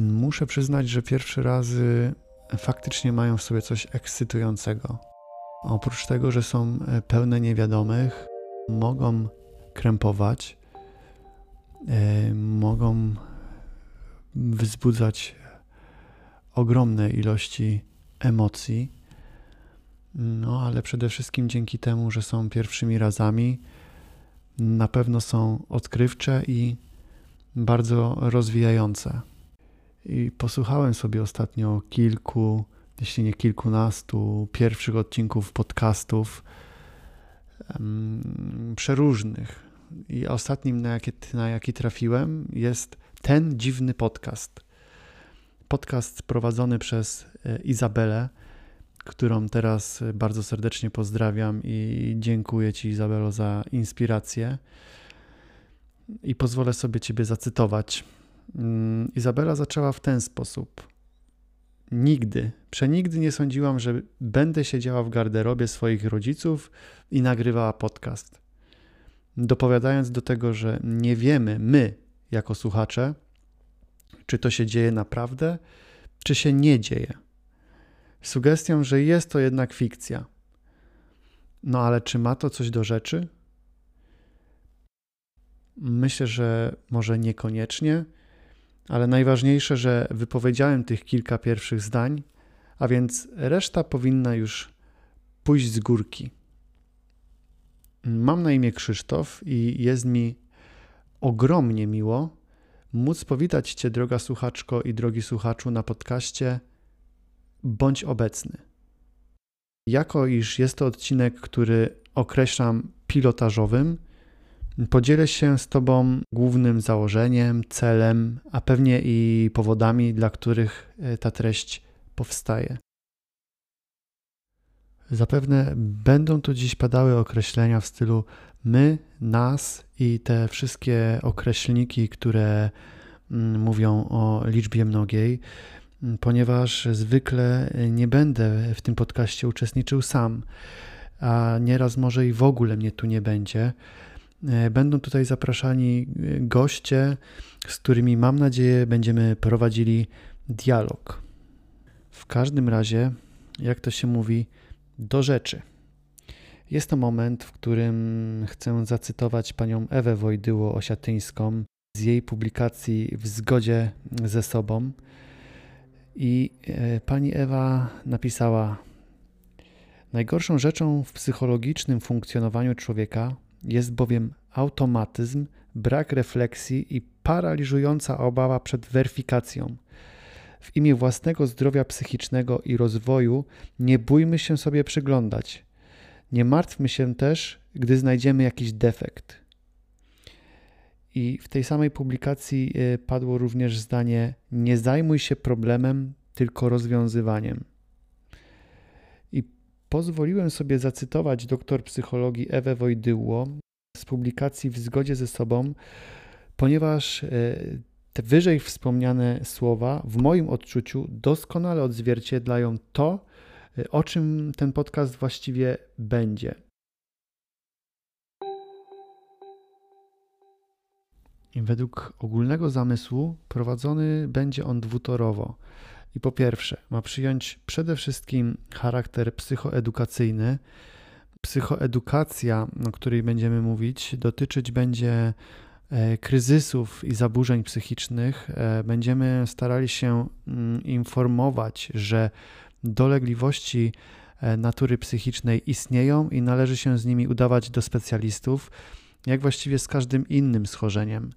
Muszę przyznać, że pierwsze razy faktycznie mają w sobie coś ekscytującego. Oprócz tego, że są pełne niewiadomych, mogą krępować, e, mogą wzbudzać ogromne ilości emocji. No, ale przede wszystkim dzięki temu, że są pierwszymi razami, na pewno są odkrywcze i bardzo rozwijające. I posłuchałem sobie ostatnio kilku, jeśli nie kilkunastu pierwszych odcinków podcastów um, przeróżnych. I ostatnim, na jaki, na jaki trafiłem, jest ten dziwny podcast. Podcast prowadzony przez e, Izabelę, którą teraz bardzo serdecznie pozdrawiam i dziękuję Ci, Izabelo, za inspirację. I pozwolę sobie Ciebie zacytować. Mm, Izabela zaczęła w ten sposób. Nigdy, przenigdy nie sądziłam, że będę siedziała w garderobie swoich rodziców i nagrywała podcast. Dopowiadając do tego, że nie wiemy, my jako słuchacze, czy to się dzieje naprawdę, czy się nie dzieje. Sugestią, że jest to jednak fikcja. No ale czy ma to coś do rzeczy? Myślę, że może niekoniecznie, ale najważniejsze, że wypowiedziałem tych kilka pierwszych zdań, a więc reszta powinna już pójść z górki. Mam na imię Krzysztof i jest mi ogromnie miło móc powitać Cię, droga słuchaczko i drogi słuchaczu, na podcaście Bądź obecny. Jako iż jest to odcinek, który określam pilotażowym, Podzielę się z Tobą głównym założeniem, celem, a pewnie i powodami, dla których e, ta treść powstaje. Zapewne będą tu dziś padały określenia w stylu my, nas i te wszystkie określniki, które mm, mówią o liczbie mnogiej, mm, ponieważ zwykle nie będę w tym podcaście uczestniczył sam, a nieraz może i w ogóle mnie tu nie będzie. E, będą tutaj zapraszani e, goście, z którymi mam nadzieję będziemy prowadzili dialog. W każdym razie, jak to się mówi, do rzeczy. Jest to moment, w którym chcę zacytować panią Ewę Wojdyło-Osiatyńską z jej publikacji W zgodzie ze sobą. I e, pani Ewa napisała: Najgorszą rzeczą w psychologicznym funkcjonowaniu człowieka jest bowiem automatyzm, brak refleksji i paraliżująca obawa przed weryfikacją. W imię własnego zdrowia psychicznego i rozwoju nie bójmy się sobie przyglądać. Nie martwmy się też, gdy znajdziemy jakiś defekt. I w tej samej publikacji e, padło również zdanie: Nie zajmuj się problemem, tylko rozwiązywaniem. Pozwoliłem sobie zacytować doktor psychologii Ewę Wojdyło z publikacji w zgodzie ze sobą, ponieważ e, te wyżej wspomniane słowa w moim odczuciu doskonale odzwierciedlają to, e, o czym ten podcast właściwie będzie. Według ogólnego zamysłu prowadzony będzie on dwutorowo. I po pierwsze, ma przyjąć przede wszystkim charakter psychoedukacyjny. Psychoedukacja, o której będziemy mówić, dotyczyć będzie e, kryzysów i zaburzeń psychicznych. E, będziemy starali się mm, informować, że dolegliwości e, natury psychicznej istnieją i należy się z nimi udawać do specjalistów, jak właściwie z każdym innym schorzeniem.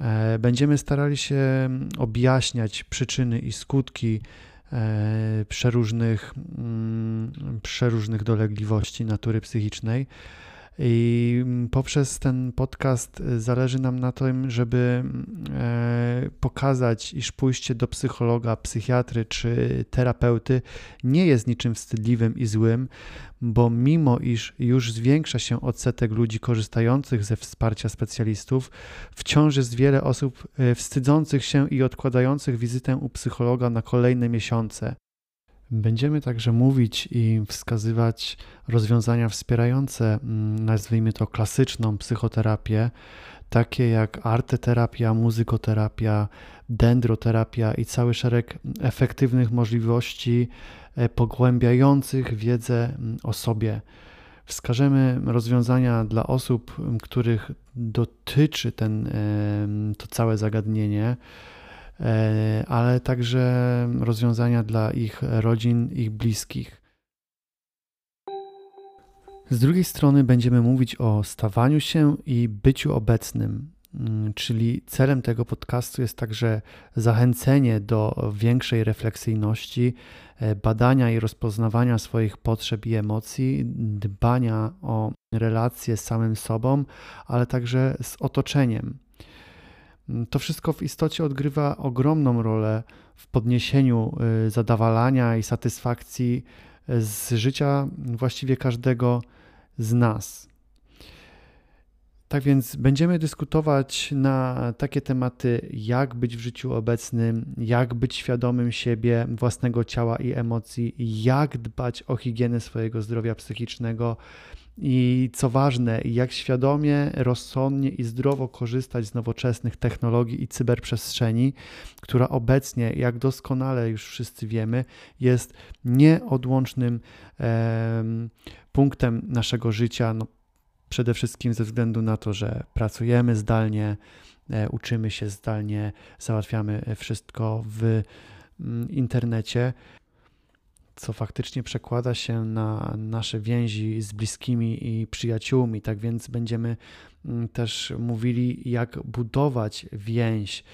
E, będziemy starali się mm, objaśniać przyczyny i skutki e, przeróżnych, mm, przeróżnych dolegliwości natury psychicznej. I poprzez ten podcast zależy nam na tym, żeby e, pokazać, iż pójście do psychologa, psychiatry czy terapeuty nie jest niczym wstydliwym i złym, bo mimo iż już zwiększa się odsetek ludzi korzystających ze wsparcia specjalistów, wciąż jest wiele osób e, wstydzących się i odkładających wizytę u psychologa na kolejne miesiące. Będziemy także mówić i wskazywać rozwiązania wspierające, mm, nazwijmy to klasyczną psychoterapię, takie jak arteterapia, muzykoterapia, dendroterapia i cały szereg efektywnych możliwości e, pogłębiających wiedzę o sobie. Wskażemy rozwiązania dla osób, których dotyczy ten, to całe zagadnienie, ale także rozwiązania dla ich rodzin, ich bliskich. Z drugiej strony będziemy mówić o stawaniu się i byciu obecnym, mm, czyli celem tego podcastu jest także zachęcenie do większej refleksyjności, e, badania i rozpoznawania swoich potrzeb i emocji, dbania o relacje z samym sobą, ale także z otoczeniem. To wszystko w istocie odgrywa ogromną rolę w podniesieniu y, zadowalania i satysfakcji z życia właściwie każdego z nas. Tak więc będziemy dyskutować na takie tematy, jak być w życiu obecnym, jak być świadomym siebie, własnego ciała i emocji, jak dbać o higienę swojego zdrowia psychicznego i co ważne, jak świadomie, rozsądnie i zdrowo korzystać z nowoczesnych technologii i cyberprzestrzeni, która obecnie, jak doskonale już wszyscy wiemy, jest nieodłącznym e, punktem naszego życia. No, przede wszystkim ze względu na to, że pracujemy zdalnie, e, uczymy się zdalnie, załatwiamy wszystko w mm, internecie co faktycznie przekłada się na nasze więzi z bliskimi i przyjaciółmi. Tak więc będziemy mm, też mówili, jak budować więź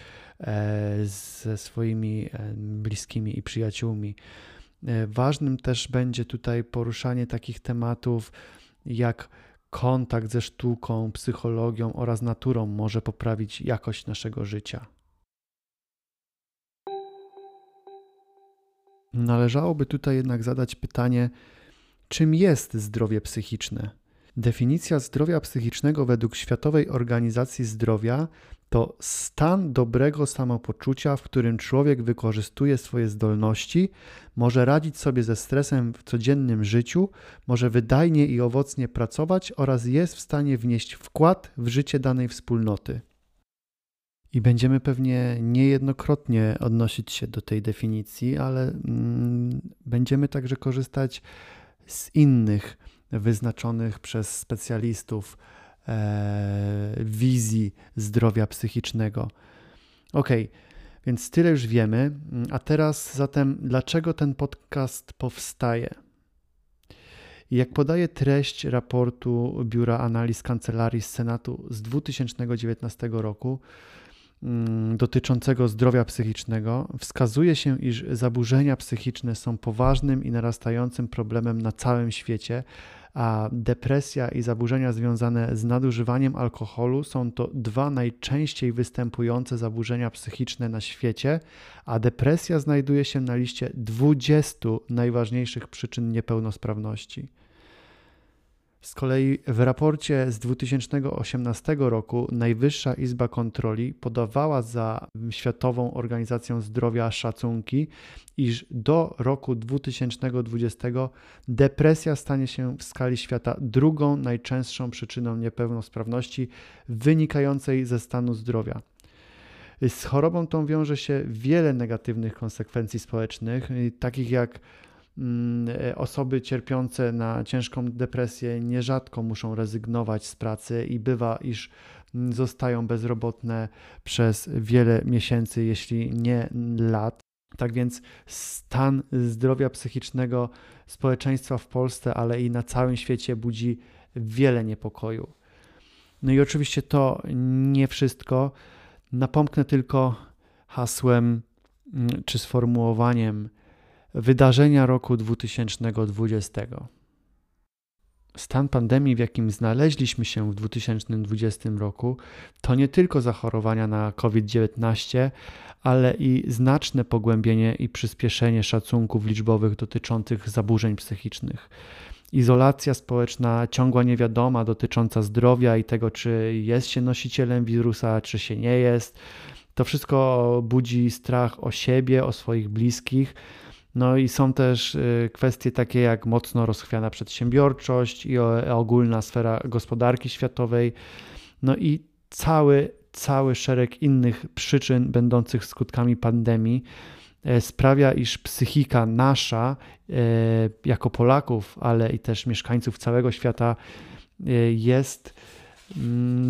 e, ze swoimi e, bliskimi i przyjaciółmi. E, ważnym też będzie tutaj poruszanie takich tematów jak kontakt ze sztuką, psychologią oraz naturą może poprawić jakość naszego życia. Należałoby tutaj jednak zadać pytanie, czym jest zdrowie psychiczne? Definicja zdrowia psychicznego według Światowej Organizacji Zdrowia to stan dobrego samopoczucia, w którym człowiek wykorzystuje swoje zdolności, może radzić sobie ze stresem w codziennym życiu, może wydajnie i owocnie pracować oraz jest w stanie wnieść wkład w życie danej wspólnoty. I będziemy pewnie niejednokrotnie odnosić się do tej definicji, ale mm, będziemy także korzystać z innych wyznaczonych przez specjalistów e, wizji zdrowia psychicznego. Ok, więc tyle już wiemy. A teraz zatem, dlaczego ten podcast powstaje? Jak podaje treść raportu Biura Analiz Kancelarii Senatu z 2019 roku, dotyczącego zdrowia psychicznego wskazuje się, iż zaburzenia psychiczne są poważnym i narastającym problemem na całym świecie, a depresja i zaburzenia związane z nadużywaniem alkoholu są to dwa najczęściej występujące zaburzenia psychiczne na świecie, a depresja znajduje się na liście 20 najważniejszych przyczyn niepełnosprawności. Z kolei w raporcie z 2018 roku Najwyższa Izba Kontroli podawała za Światową Organizacją Zdrowia szacunki, iż do roku 2020 depresja stanie się w skali świata drugą najczęstszą przyczyną niepełnosprawności wynikającej ze stanu zdrowia. Z chorobą tą wiąże się wiele negatywnych konsekwencji społecznych, takich jak osoby cierpiące na ciężką depresję nierzadko muszą rezygnować z pracy i bywa, iż mm, zostają bezrobotne przez wiele miesięcy, jeśli nie lat. Tak więc stan zdrowia psychicznego społeczeństwa w Polsce, ale i na całym świecie budzi wiele niepokoju. No i oczywiście to nie wszystko. Napomknę tylko hasłem mm, czy sformułowaniem wydarzenia roku 2020. Stan pandemii, w jakim znaleźliśmy się w 2020 roku, to nie tylko zachorowania na COVID-19, ale i znaczne pogłębienie i przyspieszenie szacunków liczbowych dotyczących zaburzeń psychicznych. Izolacja społeczna, ciągła niewiadoma dotycząca zdrowia i tego, czy jest się nosicielem wirusa, czy się nie jest. To wszystko budzi strach o siebie, o swoich bliskich no i są też y, kwestie takie jak mocno rozchwiana przedsiębiorczość i ogólna sfera gospodarki światowej. No i cały, cały szereg innych przyczyn będących skutkami pandemii e, sprawia, iż psychika nasza, e, jako Polaków, ale i też mieszkańców całego świata, e, jest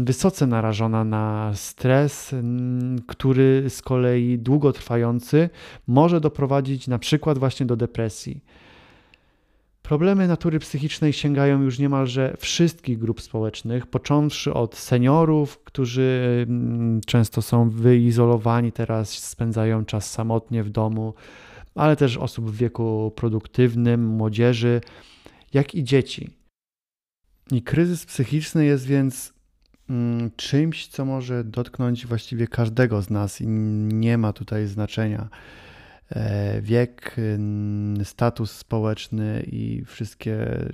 wysoce narażona na stres, mm, który z kolei długotrwający może doprowadzić na przykład właśnie do depresji. Problemy natury psychicznej sięgają już niemalże wszystkich grup społecznych, począwszy od seniorów, którzy mm, często są wyizolowani teraz, spędzają czas samotnie w domu, ale też osób w wieku produktywnym, młodzieży, jak i dzieci. I kryzys psychiczny jest więc mm, czymś, co może dotknąć właściwie każdego z nas i nie ma tutaj znaczenia E, wiek, status społeczny i wszystkie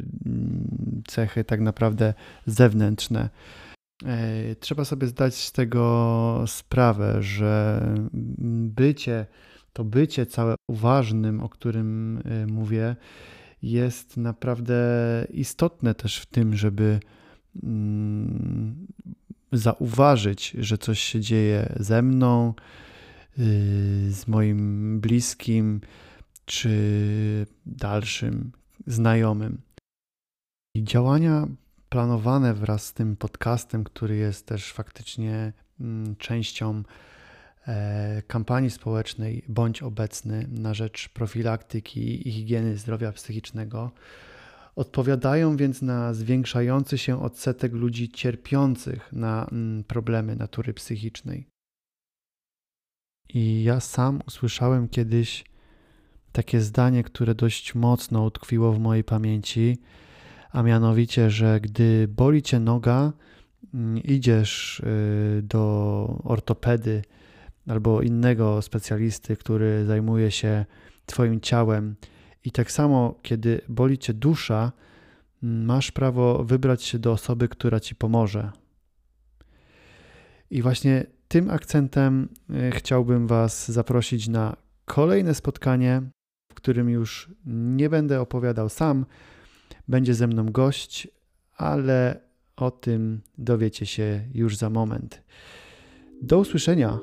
cechy tak naprawdę zewnętrzne. E, trzeba sobie zdać z tego sprawę, że bycie, to bycie całe uważnym, o którym e, mówię, jest naprawdę istotne też w tym, żeby zauważyć, że coś się dzieje ze mną, Y, z moim bliskim czy dalszym znajomym. I działania planowane wraz z tym podcastem, który jest też faktycznie mm, częścią kampanii społecznej Bądź obecny na rzecz profilaktyki i higieny zdrowia psychicznego, odpowiadają więc na zwiększający się odsetek ludzi cierpiących na mm, problemy natury psychicznej. I ja sam usłyszałem kiedyś takie zdanie, które dość mocno utkwiło w mojej pamięci, a mianowicie, że gdy boli cię noga, mm, idziesz y, do ortopedy albo innego specjalisty, który zajmuje się Twoim ciałem, i tak samo, kiedy boli cię dusza, masz prawo wybrać się do osoby, która ci pomoże. I właśnie tym akcentem e, chciałbym Was zaprosić na kolejne spotkanie, w którym już nie będę opowiadał sam. Będzie ze mną gość, ale o tym dowiecie się już za moment. Do usłyszenia.